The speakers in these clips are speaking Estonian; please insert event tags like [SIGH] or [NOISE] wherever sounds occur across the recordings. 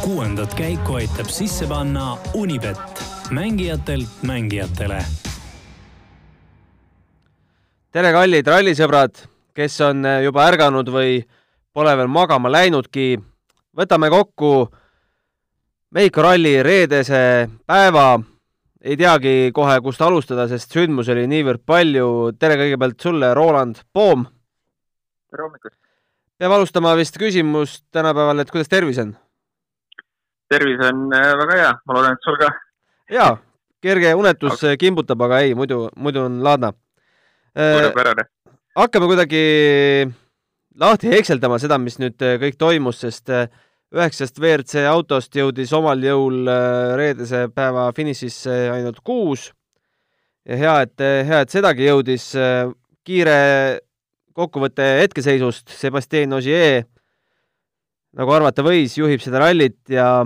kuuendat käiku aitab sisse panna Unibet, mängijatelt mängijatele. tere, kallid rallisõbrad, kes on juba ärganud või pole veel magama läinudki. võtame kokku Mehhiko ralli reedese päeva. ei teagi kohe, kust alustada, sest sündmusi oli niivõrd palju. tere kõigepealt sulle, Roland Poom. tere hommikust. Peame alustama vist küsimust tänapäeval, et kuidas tervis on? tervis on äh, väga hea, ma loodan, et sul ka. jaa, kerge unetus aga... kimbutab, aga ei, muidu, muidu on laadna. suurepärane. hakkame kuidagi lahti hekseldama seda, mis nüüd kõik toimus, sest üheksast WRC autost jõudis omal jõul reedese päeva finišisse ainult kuus. ja hea, et, hea, et sedagi jõudis. kiire kokkuvõte hetkeseisust, Sebastian Ogier, nagu arvata võis, juhib seda rallit ja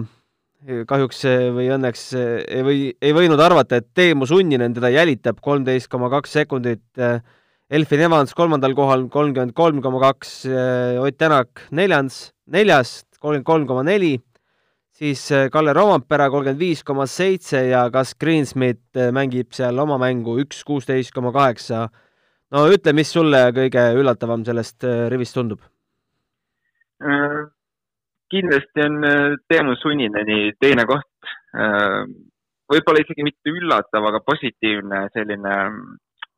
kahjuks või õnneks ei või, ei võinud arvata, et Teemu Sunninen teda jälitab kolmteist koma kaks sekundit. Elfin Evans kolmandal kohal kolmkümmend kolm koma kaks, Ott Tänak neljas, neljas kolmkümmend kolm koma neli, siis Kalle Rompera kolmkümmend viis koma seitse ja Gus Greensmith mängib seal oma mängu üks kuusteist koma kaheksa. No ütle, mis sulle kõige üllatavam sellest rivist tundub? kindlasti on Teemu Sunnineni teine koht. võib-olla isegi mitte üllatav, aga positiivne selline,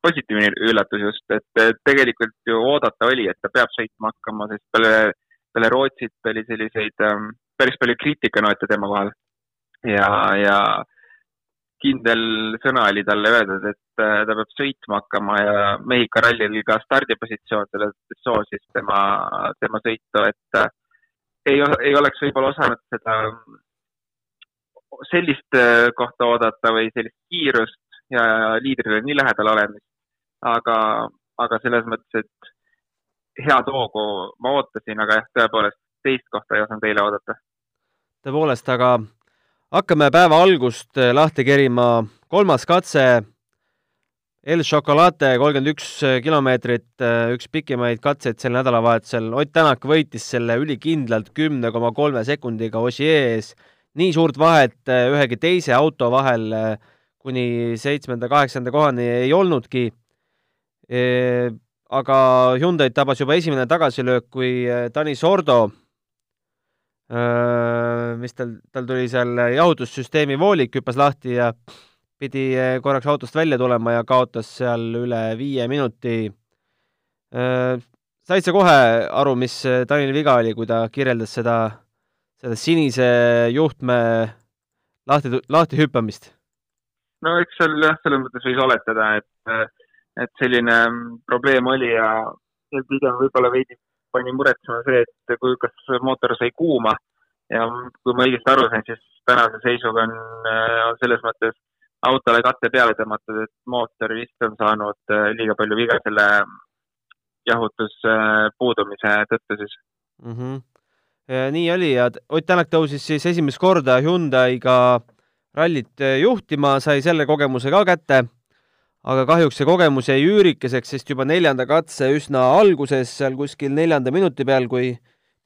positiivne üllatus just, et tegelikult ju oodata oli, et ta peab sõitma hakkama, sest peale, peale Rootsit oli selliseid päris palju kriitikanoote tema kohal. ja, ja kindel sõna oli talle öeldud, et ta peab sõitma hakkama ja Mehhiko rallil ka stardipositsioon selles soosis tema, tema sõitu, et ei, ei oleks võib-olla osanud seda sellist kohta oodata või sellist kiirust ja liidrile nii lähedal olemist. aga, aga selles mõttes, et head hoogu ma ootasin, aga jah, tõepoolest teist kohta ei osanud eile oodata. tõepoolest, aga hakkame päeva algust lahti kerima. kolmas katse El Chocolate kolmkümmend üks kilomeetrit, üks pikimaid katseid sel nädalavahetusel. Ott Tänak võitis selle ülikindlalt kümne koma kolme sekundiga Ossier ees. nii suurt vahet ühegi teise auto vahel kuni seitsmenda-kaheksanda kohani ei olnudki. aga Hyundai'd tabas juba esimene tagasilöök, kui Dani Sordo, mis tal, tal tuli seal jahutussüsteemi voolik, hüppas lahti ja pidi korraks autost välja tulema ja kaotas seal üle viie minuti. said sa kohe aru, mis Tanil viga oli, kui ta kirjeldas seda, seda sinise juhtme lahti, lahti hüppamist? no eks seal jah, selles mõttes võis oletada, et, et selline probleem oli ja, ja pigem võib-olla veidi pani muretsema see, et kui, kas mootor sai kuuma ja kui ma õigesti aru sain, siis tänase seisuga on, on selles mõttes autole katte peale tõmmatud, et mootor vist on saanud liiga palju viga selle jahutuspuudumise tõttu siis mm. -hmm. Ja nii oli ja Ott Tänak tõusis siis esimest korda Hyundai'ga rallit juhtima, sai selle kogemuse ka kätte, aga kahjuks see kogemus jäi üürikeseks, sest juba neljanda katse üsna alguses, seal kuskil neljanda minuti peal, kui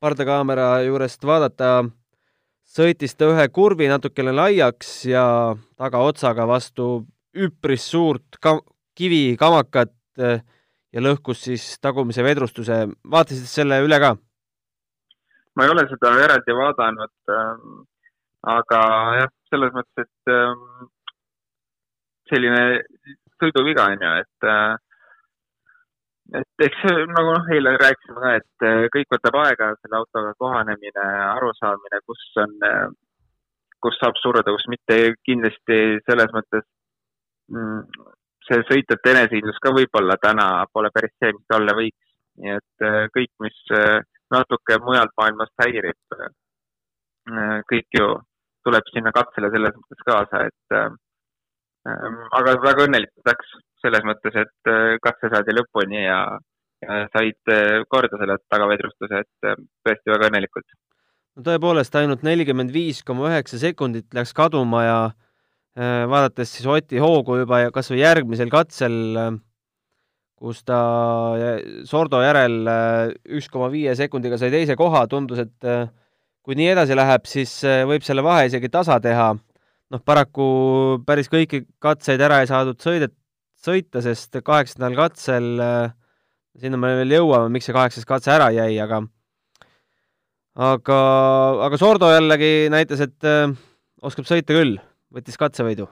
pardakaamera juurest vaadata, sõitis ta ühe kurvi natukene laiaks ja tagaotsaga vastu üpris suurt ka kivi kamakat ja lõhkus siis tagumise vedrustuse. vaatasid selle üle ka? ma ei ole seda eraldi vaadanud äh,, aga jah, selles mõttes, et äh, selline sõiduviga on ju, et äh, et eks nagu noh, eile rääkisime ka, et kõik võtab aega, selle autoga kohanemine, arusaamine, kus on, kus saab surra, kus mitte, kindlasti selles mõttes mm, see sõitjate enesehindlus ka võib-olla täna pole päris see, mis ta olla võiks. nii et kõik, mis natuke mujalt maailmast häirib, kõik ju tuleb sinna katsele selles mõttes kaasa, et aga väga õnnelikult läks selles mõttes, et katse saadi lõpuni ja, ja said korda selle tagavedrustuse, et tõesti väga õnnelikult. no tõepoolest, ainult nelikümmend viis koma üheksa sekundit läks kaduma ja vaadates siis Oti hoogu juba kas või järgmisel katsel, kus ta Sordo järel üks koma viie sekundiga sai teise koha, tundus, et kui nii edasi läheb, siis võib selle vahe isegi tasa teha. Noh, paraku päris kõiki katseid ära ei saadud sõidet, sõita, sest kaheksandal katsel, sinna me veel jõuame, miks see kaheksas katse ära jäi, aga aga, aga Sordo jällegi näitas, et äh, oskab sõita küll, võttis katsevõidu.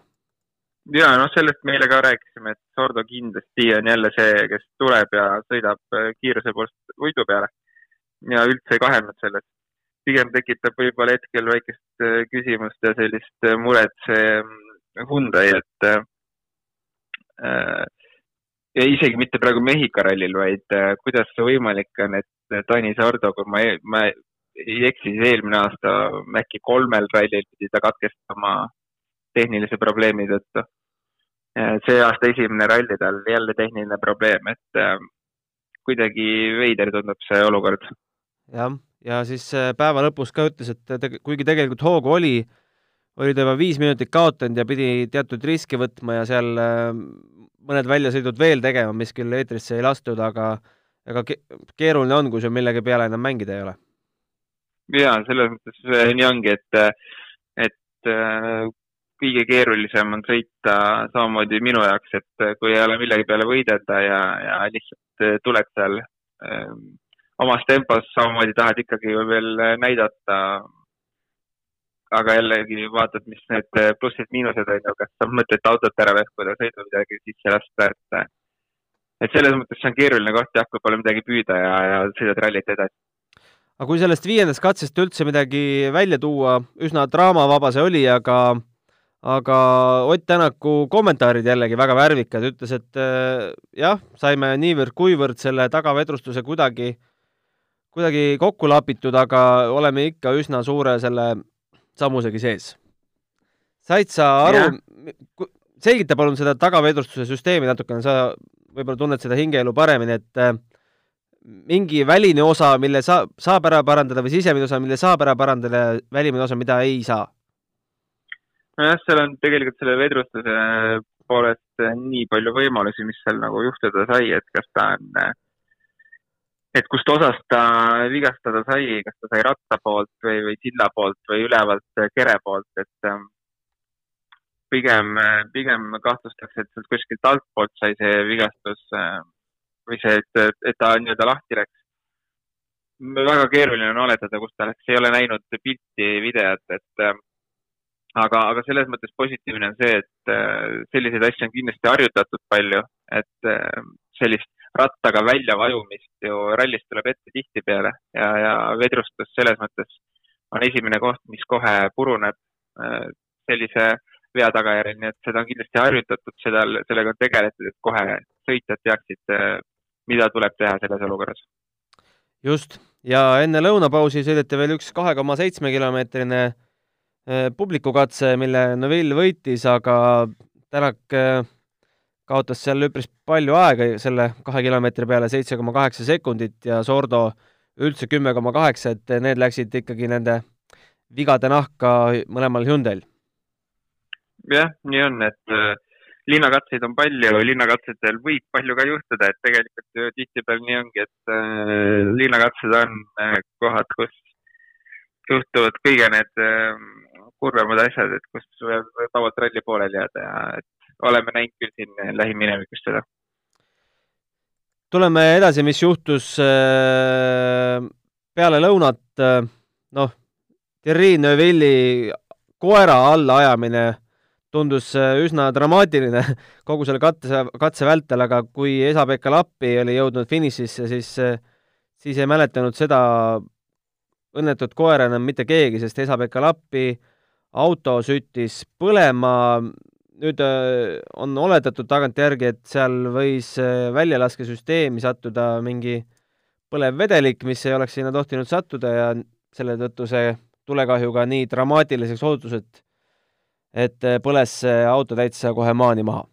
ja noh, sellest me eile ka rääkisime, et Sordo kindlasti on jälle see, kes tuleb ja sõidab äh, kiiruse poolest võidu peale ja üldse ei kahelnud selles. Pigem tekitab võib-olla hetkel väikest äh, küsimust ja sellist äh, muret see Hyundai, et äh, ja isegi mitte praegu Mehhiko rallil, vaid kuidas see võimalik on, et Taani Sordo, kui ma, e-, ma ei eksi, siis eelmine aasta äkki kolmel rallil pidi ta katkestama tehnilise probleemi tõttu. see aasta esimene ralli tal jälle tehniline probleem, et äh, kuidagi veider tundub see olukord. jah, ja siis äh, päeva lõpus ka ütles, et te, kuigi tegelikult hoogu oli, oli ta juba viis minutit kaotanud ja pidi teatud riske võtma ja seal äh, mõned väljasõidud veel tegema, mis küll eetrisse ei lastud, aga ega keeruline on, kui sul millegi peale enam mängida ei ole. Ja selles mõttes nii ongi, et, et äh, kõige keerulisem on sõita samamoodi minu jaoks, et kui ei ole millegi peale võidelda ja, ja lihtsalt äh, tuled seal äh, omas tempos, samamoodi tahad ikkagi veel näidata. aga jällegi vaatad, mis need plussid-miinused on ju, kas on mõtet autot ära vehkuda, sõidu midagi sisse lasta, et et selles mõttes see on keeruline koht jah, kui pole midagi püüda ja, ja sõidad rallit edasi aga kui sellest viiendast katsest üldse midagi välja tuua, üsna draamavaba see oli, aga aga Ott Tänaku kommentaarid jällegi väga värvikad, ütles, et äh, jah, saime niivõrd-kuivõrd selle tagavedrustuse kuidagi, kuidagi kokku lapitud, aga oleme ikka üsna suure selle sammusegi sees. said sa aru, selgita palun seda tagavedrustuse süsteemi natukene, sa võib-olla tunned seda hingeelu paremini, et äh, mingi väline osa, mille saab, saab ära parandada või sisemine osa, mille saab ära parandada ja välimine osa, mida ei saa? nojah, seal on tegelikult selle vedrustuse poolest nii palju võimalusi, mis seal nagu juhtuda sai, et kas ta on, et kust osast ta vigastada sai, kas ta sai ratta poolt või, või silla poolt või ülevalt kere poolt, et ähm, pigem, pigem kahtlustatakse, et sealt kuskilt altpoolt sai see vigastus ähm, või see, et, et ta nii-öelda lahti läks. väga keeruline on oletada, kus ta läks, ei ole näinud pilti, videot, et äh, aga, aga selles mõttes positiivne on see, et äh, selliseid asju on kindlasti harjutatud palju, et äh, sellist rattaga väljavajumist ju rallis tuleb ette tihtipeale ja, ja vedrustus selles mõttes on esimene koht, mis kohe puruneb sellise vea tagajärjel, nii et seda on kindlasti harjutatud, seda, sellega on tegeletud, et kohe sõitjad teaksid, mida tuleb teha selles olukorras. just, ja enne lõunapausi sõideti veel üks kahe koma seitsme kilomeetrine eh, publikukatse, mille Neville võitis, aga Tänak kaotas seal üpris palju aega selle kahe kilomeetri peale, seitse koma kaheksa sekundit ja Sordo üldse kümme koma kaheksa, et need läksid ikkagi nende vigade nahka mõlemal Hyundai'l. jah, nii on, et äh, linnakatseid on palju, linnakatsetel võib palju ka juhtuda, et tegelikult ju tihtipeale nii ongi, et äh, linnakatsed on äh, kohad, kus juhtuvad kõige need äh, kurvemad asjad, et kus võib vabalt ralli pooleli jääda ja et oleme näinud küll siin lähiminevikus seda. tuleme edasi, mis juhtus äh, peale lõunat, äh, noh, Thierry Neuvilli koera allaajamine tundus üsna dramaatiline [LAUGHS] kogu selle katse, katse vältel, aga kui Esa-Pekka Lappi oli jõudnud finišisse, siis, siis ei mäletanud seda õnnetut koera enam mitte keegi, sest Esa-Pekka Lappi auto süttis põlema, nüüd äh, on oletatud tagantjärgi, et seal võis väljalaskesüsteemi sattuda mingi põlev vedelik, mis ei oleks sinna tohtinud sattuda ja selle tõttu see tulekahju ka nii dramaatiliseks osutus, et et äh, põles see auto täitsa kohe maani maha.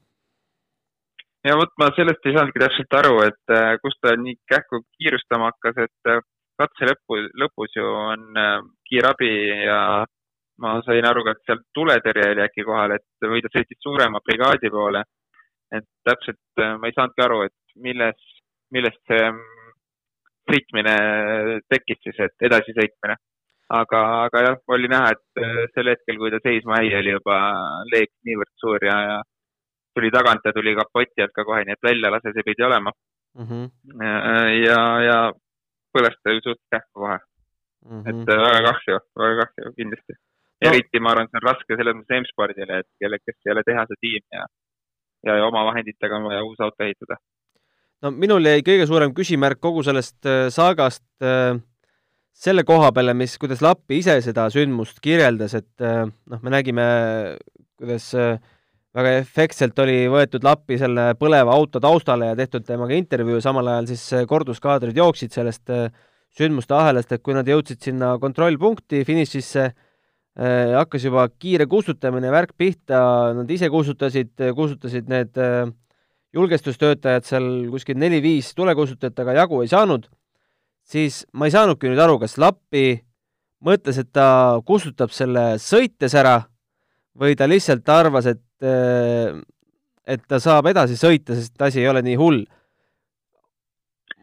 ja vot ma sellest ei saanudki täpselt aru, et äh, kust ta nii kähku kiirustama hakkas, et äh, katse lõpu, lõpus ju on kiirabi ja ma sain aru ka, et seal tuletõrje oli äkki kohal, et või ta sõitis suurema brigaadi poole. et täpselt ma ei saanudki aru, et milles, millest see mm, sõitmine tekkis siis, et edasisõitmine aga, aga jah, oli näha, et äh, sel hetkel, kui ta seisma jäi, oli juba leek niivõrd suur ja, ja tuli tagant ja tuli kapoti alt ka kohe, nii et väljalase see pidi olema mm. -hmm. ja, ja põles ta ju suht kähku kohe mm. -hmm. et väga kahju, väga kahju kindlasti no.. eriti ma arvan, see on raske selles mõttes M-spordile, et kelle, kes ei ole tehase tiim ja, ja, ja oma vahenditega on vaja uus auto ehitada. no minul jäi kõige suurem küsimärk kogu sellest saagast äh, selle koha peale, mis, kuidas Lappi ise seda sündmust kirjeldas, et äh, noh, me nägime, kuidas äh, väga efektselt oli võetud Lappi selle põleva auto taustale ja tehtud temaga intervjuu, samal ajal siis äh, korduskaadrid jooksid sellest sündmuste ahelast, et kui nad jõudsid sinna kontrollpunkti finišisse, hakkas juba kiire kustutamine, värk pihta, nad ise kustutasid, kustutasid need julgestustöötajad seal kuskil neli-viis tulekustutajat, aga jagu ei saanud siis ma ei saanudki nüüd aru, kas Lappi mõtles, et ta kustutab selle sõites ära või ta lihtsalt arvas, et, äh, et ta saab edasi sõita, sest asi ei ole nii hull.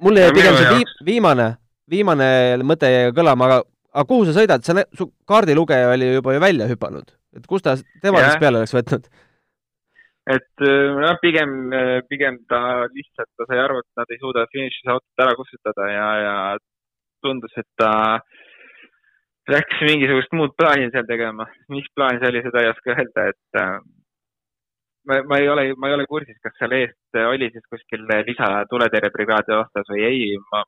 mul jäi pigem see viim, viimane, viimane mõte jäi kõlama, aga, aga kuhu sa sõidad, sa, su kaardilugeja oli juba ju välja hüpanud, et kust ta tema siis peale oleks võtnud? et äh, pigem, äh, pigem ta lihtsalt, ta sai aru, et nad ei suuda finišis autot ära kustutada ja, ja tundus, et ta läks mingisugust muud plaani seal tegema. mis plaan see oli, seda ei oska öelda, et äh, ma, ma ei ole, ma ei ole kursis, kas seal eest oli siis kuskil lisatuletõrjebrigaadi ostas või ei. ma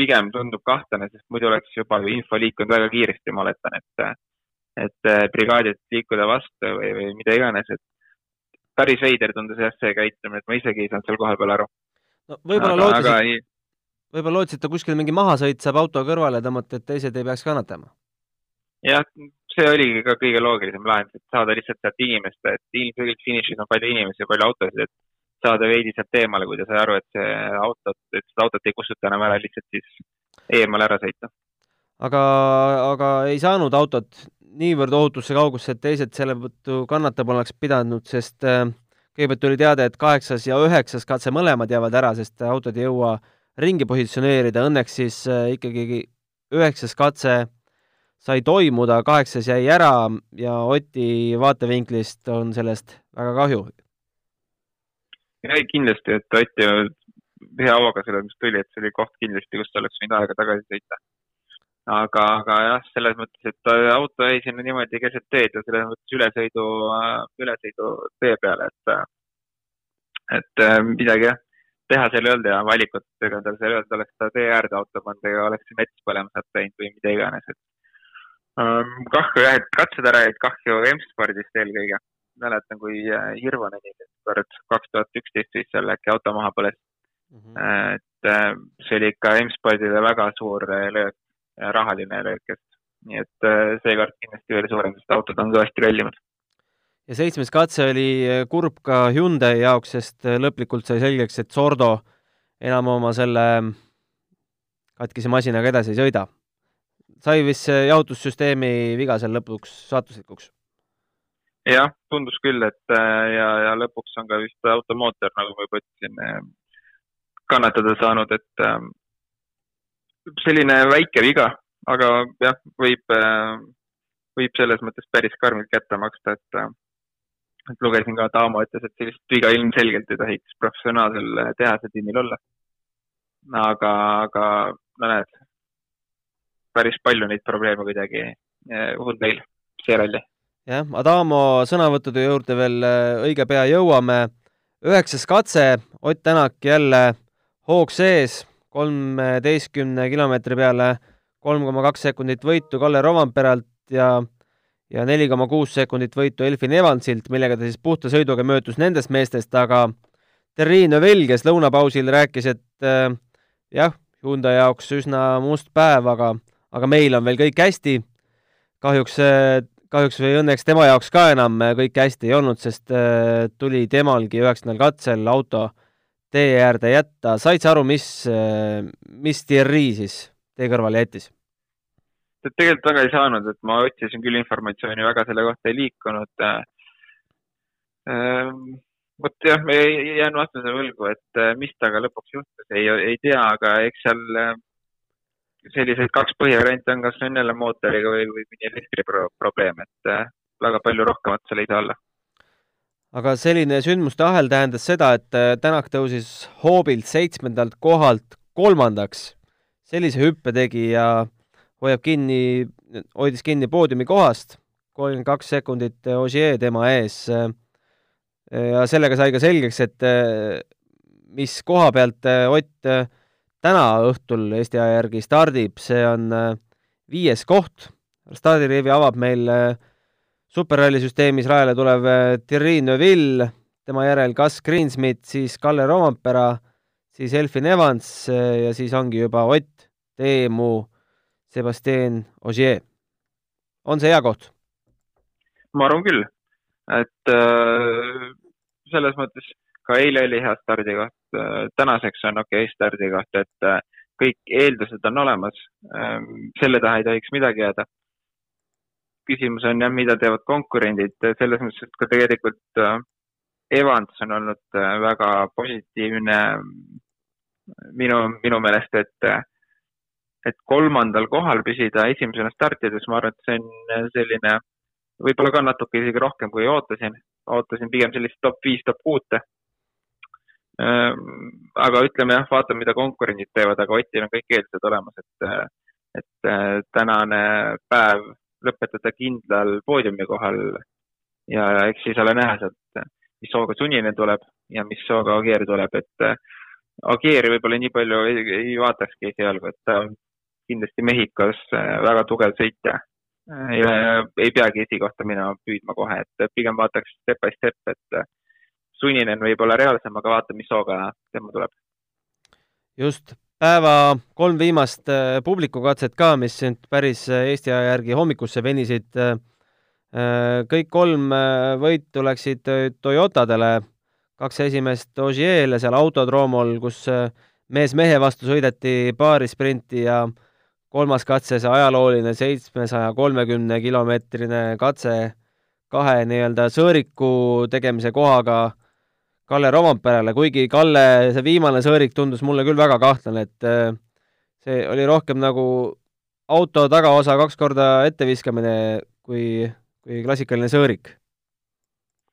pigem tundub kahtlane, sest muidu oleks juba ju info liikunud väga kiiresti, ma oletan, et, et brigaadilt liikuda vastu või, või mida iganes, et päris veider tundus jah, see käitumine, et ma isegi ei saanud seal kohapeal aru. no võib-olla lootsid, võib-olla lootsid, et kuskil mingi mahasõit saab auto kõrvale tõmmata, et teised ei peaks kannatama? jah, see oligi ka kõige loogilisem lahendus, et saada lihtsalt sealt inimest, et ilmselgelt finišis on palju inimesi ja palju autosid, et saada veidi sealt eemale, kui ta sai aru, et see auto, et seda autot ei kustuta enam ära, lihtsalt siis eemale ära sõita. aga, aga ei saanud autot niivõrd ohutusse kaugusse, et teised selle tõttu kannatama oleks pidanud, sest äh, kõigepealt tuli teade, et kaheksas ja üheksas katse mõlemad jäävad ära, sest autod ei jõua ringi positsioneerida, õnneks siis äh, ikkagi üheksas katse sai toimuda, kaheksas jäi ära ja Oti vaatevinklist on sellest väga kahju. Ei, kindlasti, et Ott hea hooga selles mõttes tuli, et see oli koht kindlasti, kus oleks võinud aega tagasi sõita aga, aga jah, selles mõttes, et auto jäi sinna niimoodi keset teed ja selles mõttes ülesõidu, ülesõidu tee peale, et, et äh, midagi jah, teha seal ei olnud ja valikut ega tal seal ei olnud, oleks ta tee äärde auto pannud ega oleks mets põlema sealt läinud või mida iganes, et um, kahju jah, et katsed ära jäid, kahju M-spordist eelkõige. Mäletan, kui äh, Hirvonen kord kaks tuhat üksteist vist seal äkki auto maha põles mm. -hmm. et äh, see oli ikka M-spordile väga suur löök rahaline löökest. nii et äh, seekord kindlasti veel suurem, sest autod on kõvasti kallimad. ja seitsmes katse oli äh, kurb ka Hyundai jaoks, sest äh, lõplikult sai selgeks, et Sordo enam oma selle katkise masinaga edasi ei sõida. sai vist see jahutussüsteemi viga seal lõpuks saatuslikuks? Jah, tundus küll, et ja, ja lõpuks on ka vist automootor, nagu ma juba ütlesin, kannatada saanud, et selline väike viga, aga jah, võib, äh, võib selles mõttes päris karmilt kätte maksta, et, äh, et lugesin ka, Taamo ütles, et sellist viga ilmselgelt ei tohiks professionaalsel äh, tehase tiimil olla. aga, aga no näed, päris palju neid probleeme kuidagi Hyundai'l see ralli. Jah, Adamo sõnavõttude juurde veel õige pea jõuame. üheksas katse, Ott Tänak jälle hoog sees kolmeteistkümne kilomeetri peale kolm koma kaks sekundit võitu Kalle Rompeeralt ja ja neli koma kuus sekundit võitu Elfin Evansilt, millega ta siis puhta sõiduga möödus nendest meestest, aga Terri Neuvel, kes lõunapausil rääkis, et äh, jah, Hyundai jaoks üsna must päev, aga, aga meil on veel kõik hästi. kahjuks, äh, kahjuks või õnneks tema jaoks ka enam kõik hästi ei olnud, sest äh, tuli temalgi üheksandal katsel auto äh, tee äärde jätta, said sa aru, mis, mis Thierry siis tee kõrvale jättis? tegelikult väga ei saanud, et ma otsisin küll informatsiooni, väga selle kohta ei liikunud ähm,. vot jah, ma jään vastuse võlgu, et äh, mis temaga lõpuks juhtus, ei, ei tea, aga eks seal äh, selliseid kaks põhivarianti on, kas jälle mootoriga või, või mõni elektriprobleem, et äh, väga palju rohkemat seal ei saa olla. aga selline sündmuste ahel tähendas seda, et äh, Tänak tõusis hoobilt seitsmendalt kohalt kolmandaks, sellise hüppe tegi ja hoiab kinni, hoidis kinni poodiumi kohast, kolmkümmend kaks sekundit Ogier tema ees. ja sellega sai ka selgeks, et mis koha pealt Ott täna õhtul Eesti aja järgi stardib, see on äh, viies koht. stardirivi avab meil äh, superralli süsteemis rajale tulev äh, Thierry Neuville, tema järel Gus Greensmith, siis Kalle Rompera, siis Elfin Evans ja siis ongi juba Ott, Teemu, Sebastian Ogier. on see hea koht? ma arvan küll, et äh, selles mõttes ka eile oli hea stardikoht, tänaseks on okei okay stardikoht, et äh, kõik eeldused on olemas. Ähm, selle taha ei tohiks midagi jääda. küsimus on jah, mida teevad konkurendid, selles mõttes, et ka tegelikult äh, Evans on olnud väga positiivne minu, minu meelest, et, et kolmandal kohal püsida esimesena startides, ma arvan, et see on selline võib-olla ka natuke isegi rohkem, kui ootasin. ootasin pigem sellist top viis, top kuute aga ütleme jah, vaatame, mida konkurendid teevad, aga Otil on kõik eeldused olemas, et, et äh, tänane päev lõpetada kindlal poodiumi kohal ja eks siis ole näha sealt, mis hooga Suninen tuleb ja mis hooga Agier tuleb, et äh, Agieri võib-olla nii palju ei, ei vaatakski esialgu, et ta on kindlasti Mehhikos äh, väga tugev sõitja. ja ei peagi esikohta minema püüdma kohe, et pigem vaataks step by step, et sunninen võib-olla reaalsem, aga vaatame, mis hooga tema tuleb. just, päeva kolm viimast äh, publikukatset ka, mis nüüd päris äh, Eesti aja järgi hommikusse venisid. Äh, kõik kolm võitu läksid Toyotadele, kaks esimest Ogier'le seal autodroomol, kus mees mehe vastu sõideti paari sprinti ja kolmas katse, see ajalooline seitsmesaja kolmekümne kilomeetrine katse kahe nii-öelda sõõriku tegemise kohaga Kalle Romantperele, kuigi Kalle see viimane sõõrik tundus mulle küll väga kahtlane, et äh, see oli rohkem nagu auto tagaosa kaks korda etteviskamine kui, kui klassikaline sõõrik.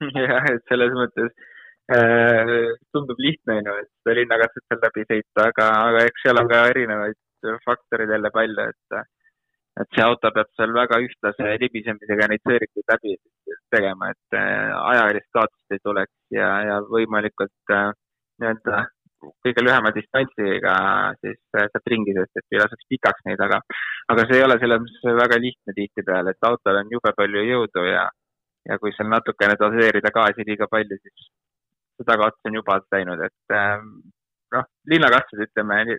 [LAUGHS] jah, et selles mõttes äh, tundub lihtne, on ju, et seda linnakatset seal läbi sõita, aga, aga eks seal on ka erinevaid faktoreid jälle palju, et et see auto peab seal väga ühtlase libisemisega neid sõõrikuid läbi tegema, et äh, ajalist kaotust ei tuleks ja, ja võimalikult äh, nii-öelda kõige lühema distantsiga siis äh, sealt ringi, sest et ei laseks pikaks neid, aga, aga see ei ole selles mõttes väga lihtne tihtipeale, et autol on jube palju jõudu ja, ja kui seal natukene doseerida gaasi liiga palju, siis seda kaotust on juba läinud, et noh, linnakatsed, ütleme,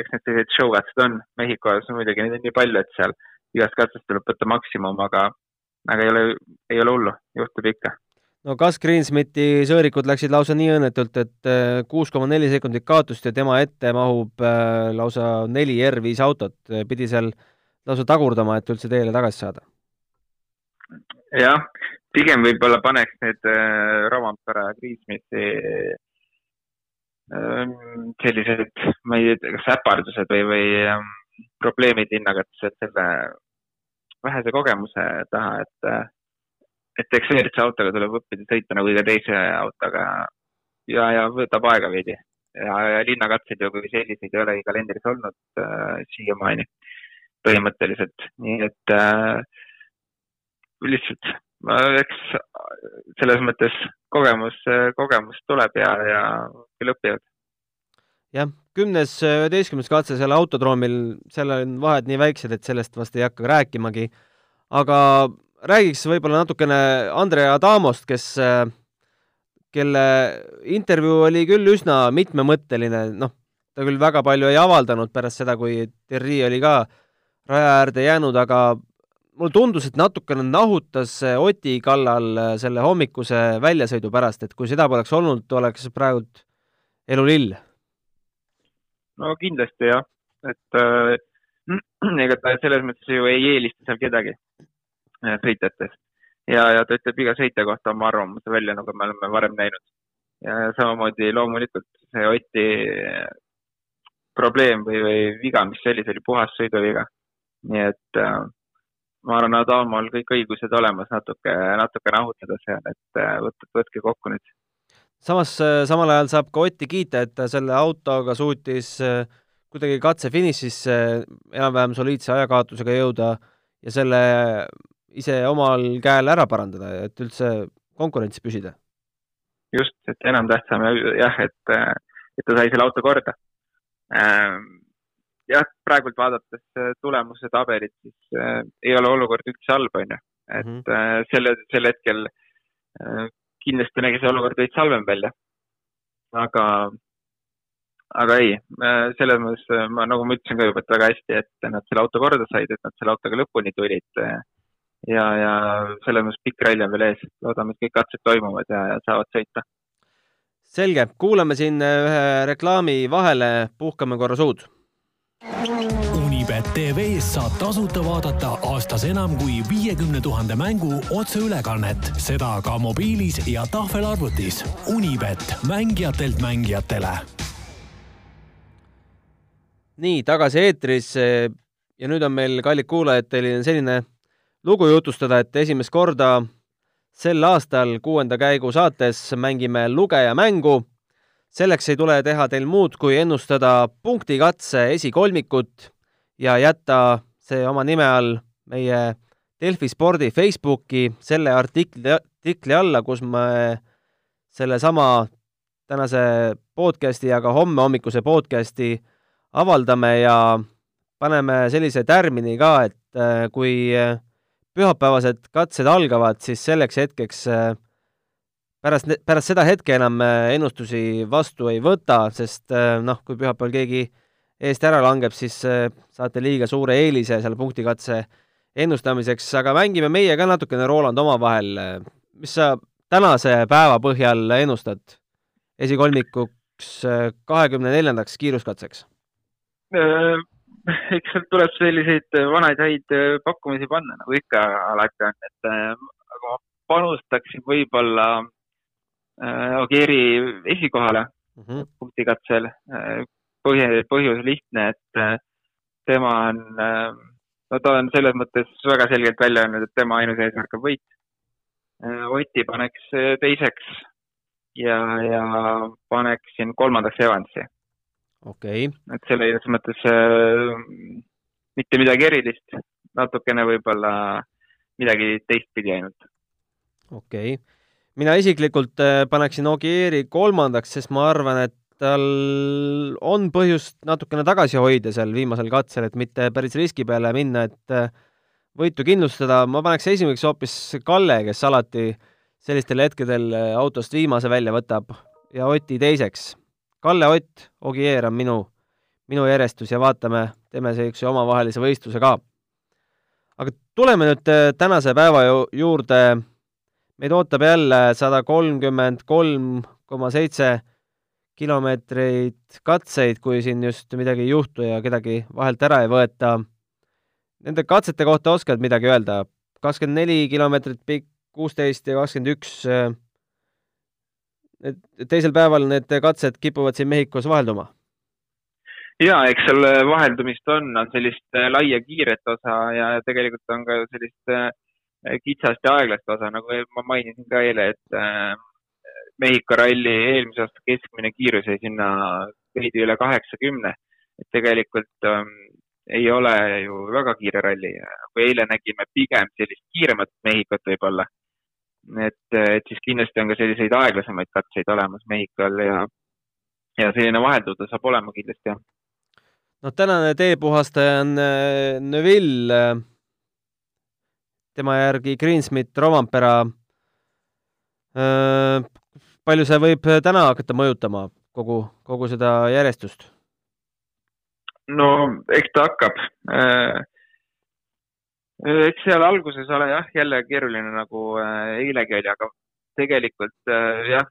eks need sellised show katsed on, Mehhikos muidugi neid on nii palju, et seal igast katsest tuleb võtta maksimum, aga, aga ei ole, ei ole hullu, juhtub ikka. no Gus Greensmiti sõõrikud läksid lausa nii õnnetult, et äh, kuus koma neli sekundit kaotust ja tema ette mahub äh, lausa neli R5 autot, pidi seal lausa tagurdama, et üldse teele tagasi saada. jah, pigem võib-olla paneks need äh, Rovampere Ehm, sellised, ma ei tea, kas äpardused või, või ähm, probleemid hinnakatused selle vähese kogemuse taha, et, äh, et eks WRC autoga tuleb õppida sõita nagu iga teise autoga ja, ja võtab aega veidi. ja, ja linnakatseid ju kui selliseid ei olegi kalendris olnud äh, siiamaani põhimõtteliselt, nii et äh, lihtsalt eks selles mõttes kogemus, kogemus tuleb ja, ja küll õpivad. jah, kümnes, üheteistkümnes katse seal autodroomil, seal on vahed nii väiksed, et sellest vast ei hakka rääkimagi. aga räägiks võib-olla natukene Andrea Adamost, kes, kelle intervjuu oli küll üsna mitmemõtteline, noh, ta küll väga palju ei avaldanud pärast seda, kui Terri oli ka raja äärde jäänud, aga mulle tundus, et natukene nahutas Oti kallal äh, selle hommikuse väljasõidu pärast, et kui seda poleks olnud, oleks praegult elu lill. no kindlasti jah, et äh, [CLEARS THROAT] ega ta selles mõttes ju ei eelista seal kedagi äh, sõitjatest ja, ja ta ütleb iga sõitja kohta oma arvamuse välja, nagu me oleme varem näinud. ja samamoodi loomulikult see Oti probleem või, või viga, mis see oli, see oli puhas sõiduviga. nii et äh, ma arvan, Adamol kõik õigused olemas natuke, natuke rahutada seal, et äh, võtke, võtke kokku nüüd. samas, samal ajal saab ka Otti kiita, et ta selle autoga suutis kuidagi katse finišisse enam-vähem soliidse ajakaotusega jõuda ja selle ise omal käel ära parandada, et üldse konkurentsis püsida. just, et enam-tähtsam jah, et, et ta sai selle auto korda. Ähm, jah, praegult vaadates tulemuse tabelit, siis äh, ei ole olukord üldse halb, on ju. et mm -hmm. selle, sel hetkel äh, kindlasti nägi see olukord veits halvem välja. aga, aga ei, selles mõttes ma, nagu ma ütlesin ka juba, et väga hästi, et nad selle auto korda said, et nad selle autoga lõpuni tulid ja, ja selles mõttes pikk ralli on veel ees, loodame, et kõik katsed toimuvad ja, ja saavad sõita. selge, kuulame siin ühe reklaami vahele, puhkame korra suud. Unibet tv-s saab tasuta vaadata aastas enam kui viiekümne tuhande mängu otseülekannet, seda ka mobiilis ja tahvelarvutis. Unibet, mängijatelt mängijatele. nii, tagasi eetris ja nüüd on meil, kallid kuulajad, teil selline lugu jutustada, et esimest korda sel aastal kuuenda käigu saates mängime lugeja mängu. Selleks ei tule teha teil muud, kui ennustada punktikatse esikolmikut ja jätta see oma nime all meie Delfi spordi Facebooki selle artikli, artikli alla, kus me sellesama tänase podcasti ja ka homme hommikuse podcasti avaldame ja paneme sellise tärmini ka, et äh, kui pühapäevased katsed algavad, siis selleks hetkeks äh, pärast, pärast seda hetke enam äh, ennustusi vastu ei võta, sest äh, noh, kui pühapäeval keegi eest ära langeb, siis saate liiga suure eelise selle punktikatse ennustamiseks, aga mängime meie ka natukene, Roland, omavahel. mis sa tänase päeva põhjal ennustad esikolmikuks kahekümne neljandaks kiiruskatseks? eks sealt tuleb selliseid vanaid häid äh, pakkumisi panna, nagu ikka alati on, et äh, aga ma panustaksin võib-olla äh, Ogieri esikohale mm -hmm. punktikatsel. põhja, põhjus lihtne, et äh, tema on äh,, no ta on selles mõttes väga selgelt välja öelnud, et tema ainus eesmärk on võit äh,. Oti paneks teiseks ja, ja paneksin kolmandaks Evansi okei okay.. et selles mõttes äh, mitte midagi erilist, natukene võib-olla midagi teistpidi ainult. okei okay., mina isiklikult äh, paneksin Ogieri kolmandaks, sest ma arvan, et tal on põhjust natukene tagasi hoida seal viimasel katsel, et mitte päris riski peale minna, et äh, võitu kindlustada, ma paneks esimeseks hoopis Kalle, kes alati sellistel hetkedel äh, autost viimase välja võtab ja Oti teiseks Kalle Ott, Ogier on minu, minu järjestus ja vaatame, teeme niisuguse omavahelise võistluse ka. aga tuleme nüüd tänase päeva juurde. Meid ootab jälle sada kolmkümmend kolm koma seitse kilomeetreid katseid, kui siin just midagi ei juhtu ja kedagi vahelt ära ei võeta. Nende katsete kohta oskad midagi öelda? kakskümmend neli kilomeetrit pikk, kuusteist ja kakskümmend üks äh, et teisel päeval need katsed kipuvad siin Mehhikos vahelduma? ja eks seal vaheldumist on, on sellist äh, laia kiiret osa ja tegelikult on ka sellist äh, kitsast ja aeglast osa, nagu ma mainisin ka eile, et äh, Mehhiko ralli eelmise aasta keskmine kiirus jäi sinna veidi üle kaheksakümne. et tegelikult ähm, ei ole ju väga kiire ralli, kui eile nägime pigem sellist kiiremat Mehhikot võib-olla et, et siis kindlasti on ka selliseid aeglasemaid katseid olemas Mehhikol ja, ja selline vahelduda saab olema kindlasti, jah. no tänane teepuhastaja on äh, Neville, tema järgi Greensmith, Rovampera. Palju see võib täna hakata mõjutama, kogu, kogu seda järjestust? no eks ta hakkab eks seal alguses ole jah, jälle keeruline nagu eilegi oli, aga tegelikult jah,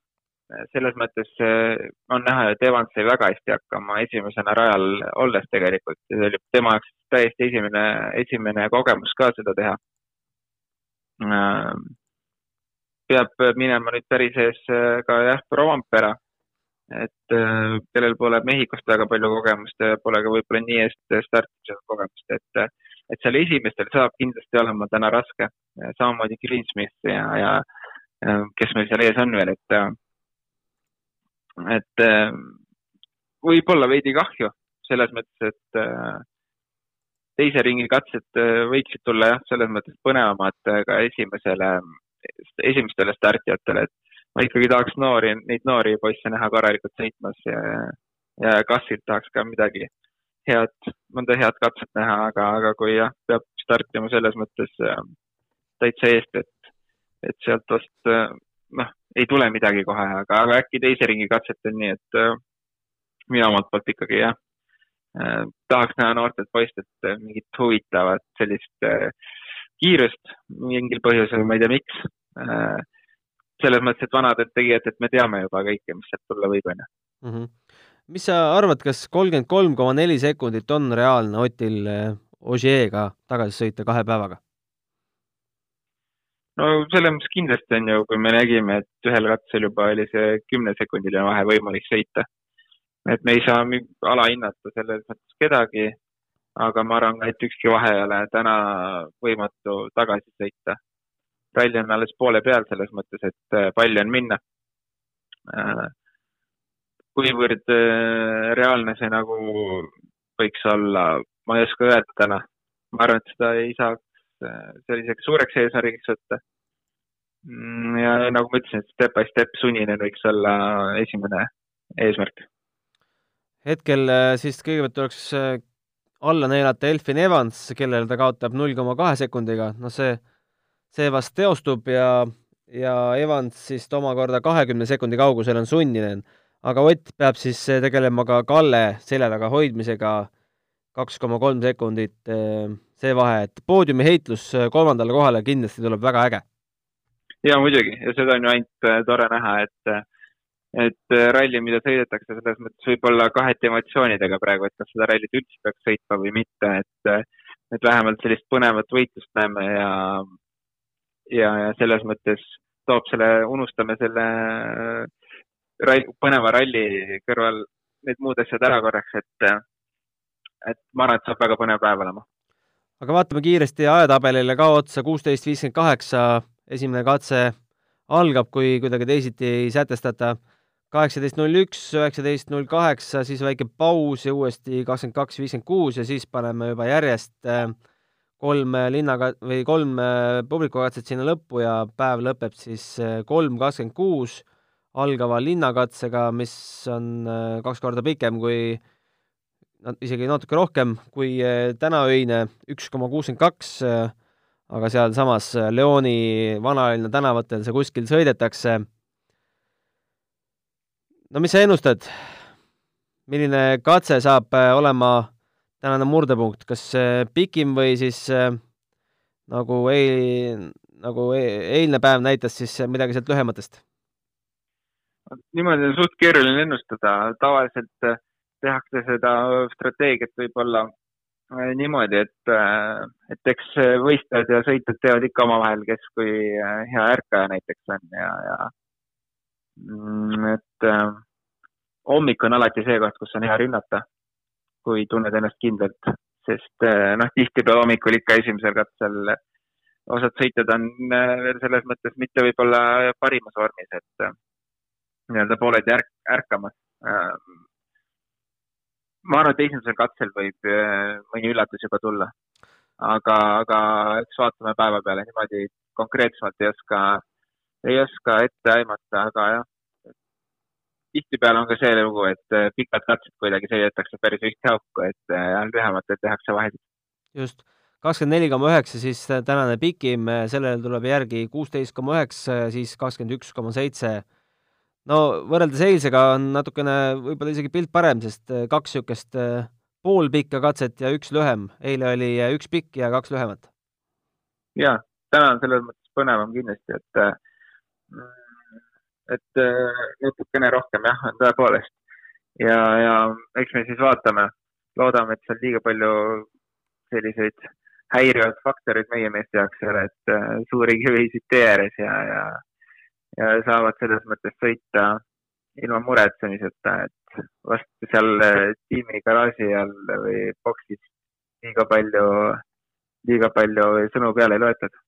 selles mõttes on näha, et Evans sai väga hästi hakkama esimesena rajal olles tegelikult see oli tema jaoks täiesti esimene, esimene kogemus ka seda teha. Peab minema nüüd päris ees ka jah, Rovampera, et äh, kellel pole Mehhikost väga palju kogemust ja pole ka võib-olla nii eest startimisega kogemust, et, et seal esimestel saab kindlasti olema täna raske. samamoodi Greensmith ja, ja kes meil seal ees on veel, et, et võib-olla veidi kahju selles mõttes, et teise ringi katsed võiksid tulla jah, selles mõttes põnevamad ka esimesele, esimestele startijatele, et ma ikkagi tahaks noori, neid noori poisse näha korralikult sõitmas ja, ja kassilt tahaks ka midagi head, mõnda head katset näha, aga, aga kui jah, peab startima selles mõttes äh, täitsa eest, et, et sealt vast äh, noh, ei tule midagi kohe, aga, aga äkki teise ringi katsetel nii, et äh, mina omalt poolt ikkagi jah äh,, tahaks näha noortelt poistelt äh, mingit huvitavat sellist äh, kiirust mingil põhjusel, ma ei tea, miks äh, selles mõttes, et vanadelt tegijatelt me teame juba kõike, mis sealt tulla võib, onju. Mhm. mis sa arvad, kas kolmkümmend kolm koma neli sekundit on reaalne Otil Ogier'ga tagasi sõita kahe päevaga? no selles mõttes kindlasti on ju, kui me nägime, et ühel katsel juba oli see kümnesekundiline vahe võimalik sõita. Et me ei saa alahinnata selles mõttes kedagi, aga ma arvan ka, et ükski vahe ei ole täna võimatu tagasi sõita ralli on alles poole peal selles mõttes, et äh, palju on minna. Äh, kuivõrd äh, reaalne see nagu võiks olla, ma ei oska öelda täna. ma arvan, et seda ei saaks selliseks suureks eesmärgiks võtta. Mm, ja nagu ma ütlesin, et step by step sunninen võiks olla esimene eesmärk. Hetkel siis kõigepealt tuleks alla neelata Elfin Evans, kellele ta kaotab null koma kahe sekundiga, no see see vast teostub ja, ja Evans siis omakorda kahekümne sekundi kaugusel on sunninen. aga Ott peab siis tegelema ka Kalle selja taga hoidmisega, kaks koma kolm sekundit see vahe, et poodiumi heitlus kolmandale kohale kindlasti tuleb väga äge. ja muidugi ja seda on ju ainult tore näha, et et ralli, mida sõidetakse, selles mõttes võib-olla kaheti emotsioonidega praegu, et kas seda rallit üldse peaks sõitma või mitte, et et vähemalt sellist põnevat võitlust näeme ja ja, ja selles mõttes toob selle, unustame selle rall, põneva ralli kõrval need muud asjad ära korraks, et, et ma arvan, et saab väga põnev päev olema. aga vaatame kiiresti ajatabelile ka otsa, kuusteist viiskümmend kaheksa, esimene katse algab, kui kuidagi teisiti ei sätestata. Kaheksateist null üks, üheksateist null kaheksa, siis väike paus ja uuesti kakskümmend kaks viiskümmend kuus ja siis paneme juba järjest äh, kolm linnaga või kolm äh, publikukatset sinna lõppu ja päev lõpeb siis äh, kolm kakskümmend kuus algava linnakatsega, mis on kaks korda pikem kui isegi natuke rohkem kui tänaöine, üks koma kuuskümmend kaks, aga sealsamas Leoni vanalinna tänavatel see kuskil sõidetakse. No mis sa ennustad, milline katse saab olema tänane murdepunkt, kas pikim või siis äh, nagu ei, nagu e eilne päev näitas siis midagi sealt lühematest? niimoodi on suht keeruline ennustada, tavaliselt äh, tehakse seda strateegiat võib-olla äh, niimoodi, et, et eks võistlejad ja sõitjad teevad ikka omavahel, kes kui hea ärkaja näiteks on ja, ja et hommik on alati see koht, kus on hea rünnata kui tunned ennast kindlalt, sest eh, noh, tihtipeale hommikul ikka esimesel katsel osad sõitjad on eh, veel selles mõttes mitte võib-olla parimas vormis, et nii-öelda pooled ärk-, ärkamas. ma arvan, et esimesel katsel võib mõni üllatus juba tulla. aga, aga eks vaatame päeva peale niimoodi konkreetsemalt ei oska, ei oska ette aimata, aga jah, tihtipeale on ka see lugu, et äh, pikad katsed kuidagi sõidetakse päris ühte auku, et äh, lühematel tehakse vahesid. just, kakskümmend neli koma üheksa siis tänane pikim, sellele tuleb järgi kuusteist koma üheksa, siis kakskümmend üks koma seitse. no võrreldes eilsega on natukene võib-olla isegi pilt parem, sest äh, kaks niisugust poolpikka katset ja üks lühem. eile oli üks pikk ja kaks lühemat. jaa, täna on selles mõttes põnevam kindlasti, et et äh, natukene rohkem jah, tõepoolest. ja, ja eks me siis vaatame, loodame, et seal liiga palju selliseid häirivaid faktoreid meie meeste jaoks ei ole, et äh, suuri kivisid tee ääres ja, ja, ja saavad selles mõttes sõita ilma muretsemiseta, et vast seal tiimi garaaži all või boksis liiga palju, liiga palju sõnu peale ei loetud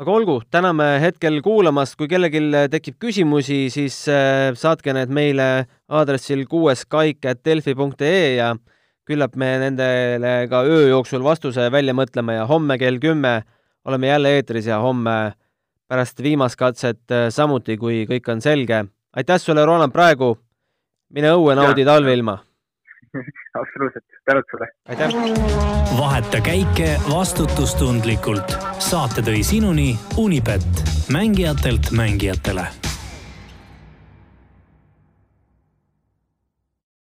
aga olgu, täname hetkel kuulamast, kui kellelgi tekib küsimusi, siis äh, saatke need meile aadressil kuueskaik.delfi.ee ja küllap me nendele ka öö jooksul vastuse välja mõtleme ja homme kell kümme oleme jälle eetris ja homme pärast viimast katset äh, samuti, kui kõik on selge. aitäh sulle, Roland, praegu. mine õue, naudi talveilma [LAUGHS] absoluutselt, tänud sulle. aitäh. vaheta käike vastutustundlikult. saate tõi sinuni Unibet, mängijatelt mängijatele